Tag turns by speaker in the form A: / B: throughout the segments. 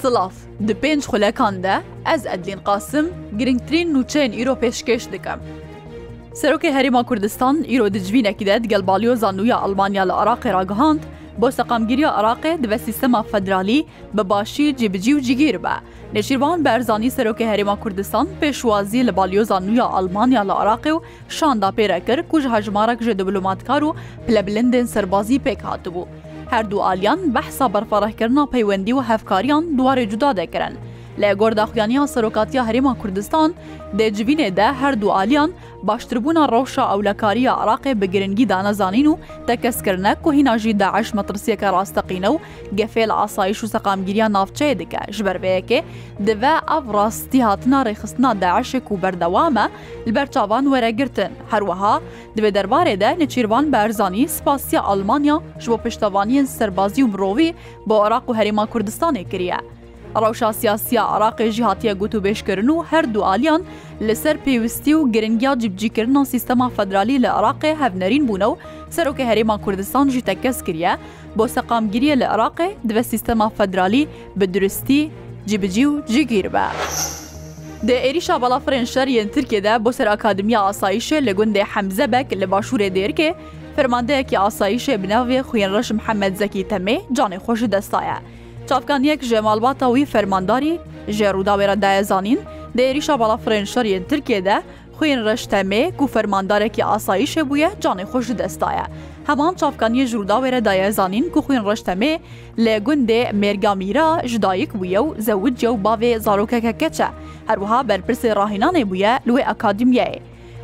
A: Silav di pênc xulekan de ez Edlîn Qasim girngtirîn nûçeyên îro pêşkeş dikim. Serokê Herêma Kurdistan îro di civînekî de gel balyoza nûya Almanya li Iraqê ragihand, بۆ سەقامگیریە عراقێ دەبە سیستەما فەدرالی بە باشی جێبجی و جیگیر بە نێشیروان بەرزانی سەرۆکی هەرێما کوردستان پێشوازی لە بالیۆزان نویا ئەلمانیا لە عراقێ و شاندا پێرەکرد کوژ هەژمارەك ژێ دەبلوماتکار و پلەبلندێن سەربازی پێک هاتبوو. هەردوو ئالیان بەحسا بەرفەڕەکردنا پەیوەندی و هەفکاریان دوارێ جودا دەکەن. لە گۆرداخیانیان سەرۆکاتیا هەرێما کوردستان دەجبینێ دە هەردوو ئالیان باشتربوونا ڕەوشە ئەولەکاریە عراقێ بە گرنگی دانەزانین و تەکەسکردنە کۆهیناژی داعش مەترسیەکە ڕاستەقینە و گەفێ لە ئاسایش و سەقامگیریان ناوچەیە دکە ژبەربەیەکێ دەڤە ئەف ڕاستی هاتنا ڕێخستنا داعشێک و بەردەوامە لەبەرچوان وەرەگرتن هەروەها دوێ دەربارێدا نەچیروان بەرزانی سپاسیا ئەلمانیا ژ بۆ پشتەوانیان سەربازی و مرۆڤی بۆ عراق و هەرێما کوردستانی کریە. ڕەوشا سیاسیا عراقێژی هاتیە گوت و بێشکردن و هەردوو ئالیان لەسەر پێویستی و گرنگیا جبجیکردن سیستەما فەدرالی لە عراقێ هەفنەرین بوونە و سەرۆکە هەرێما کوردستان ژی تەکەس کریە بۆ سەقامگیریە لە عراقێ دوێ سیستەما فەدرالی بە درستی جیبجی و جیگیر بە. د عێریشا بەڵافرێن شەریەن ترکێدا بۆ سەر ئاکادمیا ئاساییشە لە گوندێ حەمزەبەك لە باشوورێ دێرکێ فەرماندەیەکی ئاساییشە بناوێ خوێن ڕەشم حەمەد زەکی تەمێ جانێ خۆش دەستایە. çavkaniyek ji malbata wî fermandarî ji rûdawêra dayezanîn dê êrişa balafirên şeriyên Tirkiye de xuyên reş temê ku fermandarekî asayîşe bûye canê xwe ji destaye. Heman çavkaniyê ji rûdawêre dayezanîn ku xuyên reş temê lê gundê mêrgamîra ji dayîk bûye û zewicce û bavê zarokeke keçe herwiha berpirsê rahînanê bûye li wê akademiyeyê.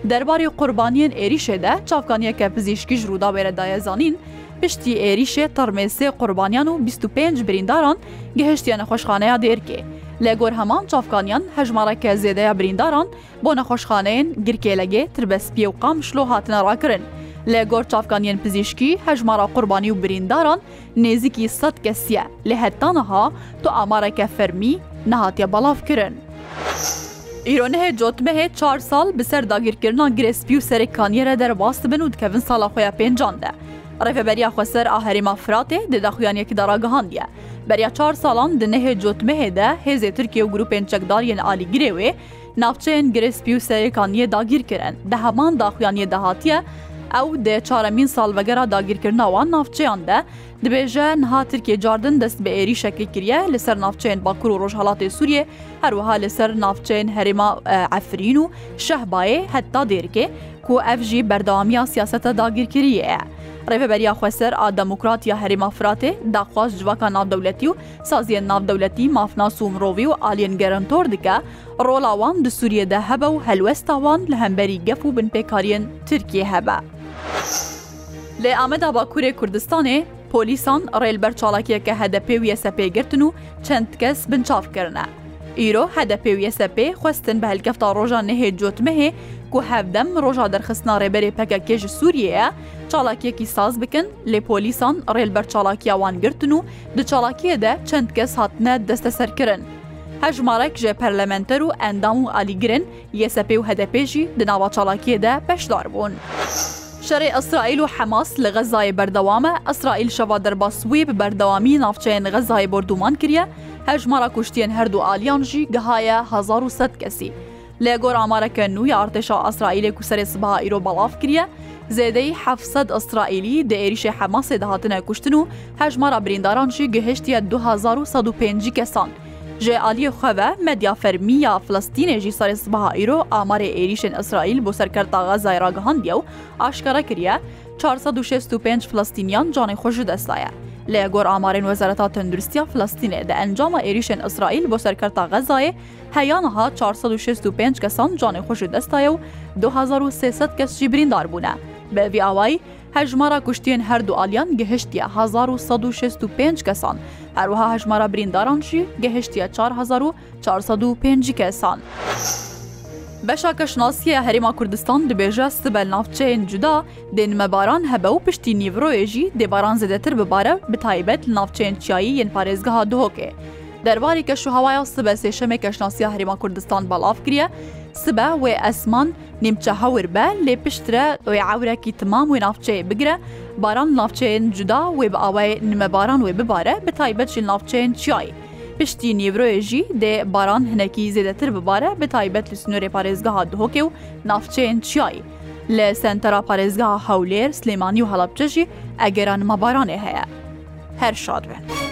A: Derbarê qurbaniyên êrişê de çavkaniyeke pizîşkî ji rûdawêre dayezanîn, پشتی عێریشێ تەرمێسێ قوربانیان و 25 برینداران گەهشتیان نەخۆشخانەیە دێرکێ لە گۆر هەمان چافکانیان هەژمارەکە زێدەیە برینداران بۆ نەخۆشخانەیەن گرکێلەگێ تربەسپی و قام شلو هاتنەڕاکردن لە گۆر چافکانیان پزیشکی هەژمارە قوربانی و برینداران نێزیکی سەد کەسیە لە هەتانەها تۆ ئامارەکە فەرمی نەهاتیە بەڵافکردن. ئیرۆنەهێ جۆتمەهێ چهار سال بەسەر داگیرکردنا گرێسپی و سەرکانیەرە دەرباست بن و دکەون ساڵە خۆیان پێنجاندە. ڕێفەبەریا خوسەر ئاهەریما فراتێ دەداخویانێکی دەڕگەهاندە. بەریا چار ساڵان دنەهێ جۆتمەهێدا هێزێ ترکیە و گروپێن چەکداریەن ئالی گرێوێ، ناوچەیەن گرسپی و سەرەکانیە داگیرکردن دە هەمان داخویانیە داهاتیە، ئەو دێ چارەمین ساڵبەگەرا داگیرکردنەوەوان ناوچەیاندا دبێژە نها ترکێ جاردن دەست بە ئێری شەکە کریە لەسەر ناوچەیەن باکوور و ڕۆژهڵاتی سووریێ هەروەها لەسەر ناوچەیەن هەرێما ئەفرین و شەهباێ هەتا دێرکێ کو ئەفژی بەردەوامیان سیاسەتە داگیرکریە. Rêveberiya Xweser a Demokratiya Herêma Firatê daxwaz civaka navdewletî û saziyên navdewletî mafna Sûmrovî û aliyên gerentor dike, rola wan di Sûriye de hebe û helwesta wan li hemberî gef û binpêkariyên Tirkiye hebe. Lê Ameda Bakurê Kurdistanê, polîsan rêlber çalakiyeke hedepê û yesepê girtin û çend kes binçavkirine. Îro hedepê û yesepê xwestin bi helkefta rojan nehê cotmehê کو هەفدەم ڕۆژا دەرخستنا ڕێبەرێ پەکە کێژ سووریەیە چاڵاکیەکی ساز بکن لێ پۆلیسان ڕێلبەر چاڵاکیاوان گرتن و دو چاڵاکیەدە چەند کەس هاتنە دەستە سەرکردن. هەژمارەك ژێ پەرلەمەنتەر و ئەندام و ئالیگرن یەسەپێ و هەدەپێژی دناوە چاڵاکیەدە پەشدار بوون. شەڕێ ئەسرائیل و حەماس لە غەزای بەردەوامە ئەسرائیل شەوا دەرباسوی بەردەوامی ناوچەیەن غەزای بردومان کریە هەژمارە کوشتێن هەردوو ئالیانژی گەهایە 1970 کەسی. لێگۆر ئامارەکە نووی ئارتێشا ئەسرائیلێک و سەرێ سبها ئیرۆ بەڵاف کریە زێدەی حەفسەد ئەسرائیلی دەێریشە حەماسێ دەهاتنە کوشتن و هەژمارە بریندارانشی گەهشتیە 2050 کەسان. ژێ عالیە خەوە مەدیا فەرمیە فلستینێژی سەرێ سبها ئیرۆ ئامارێ ئێریشن ئەسرائیل بۆ سەرکەرداغا زایراگەهندە و ئاشکارە کریە 465 فلستینیان جانێ خۆش دەستایە. لە گۆر ئامارین وەزارەتا تەندروستیا فلستینێ دە ئەنجامە عێریشێن ئیسرائیل بۆ سەرکەرتا غەزایە هەیانها 465 کەسان جانی خوشی دەستایە و 2300 کەسجی بریندار بوونە بەوی ئاوایی هەژمارە کوشتین هەردوو ئالیان گەهشتە 1965 کەسان هەروەها هەژمارە بریندارانشی گەهشتە 4405 کەسان. Beşa şnasiye Herêma Kurdistan dibêje sibel navçeyên cuda dên mebaran hebe û piştî nîvroyê jî dêbaran zedetir bibare bi taybet navçeyên çiyayî yên parêzgeha duhokê. Derbarî ke şuhawaya sibe sêşemê keşnasiya Herêma Kurdistan balav kiriye, sibe wê esman nîmçe hewir be lê piştre wê ewrekî timam wê navçeyê bigire, baran navçeyên cuda wê bi awayê nimebaran wê bibare bi taybet jî navçeyên çiyayî. پشتی نیڤۆێژی دێ باران هەنەکی زێدەتر ببارە بە تایبەت لە سنوورێ پارێزگەها دهۆکێ و نافچەیەن چیایی لە سنتەرا پارێزگا هەولێر سلێمانی و هەڵبجەژی ئەگەران مەبارانێ هەیە هەر شاد بن.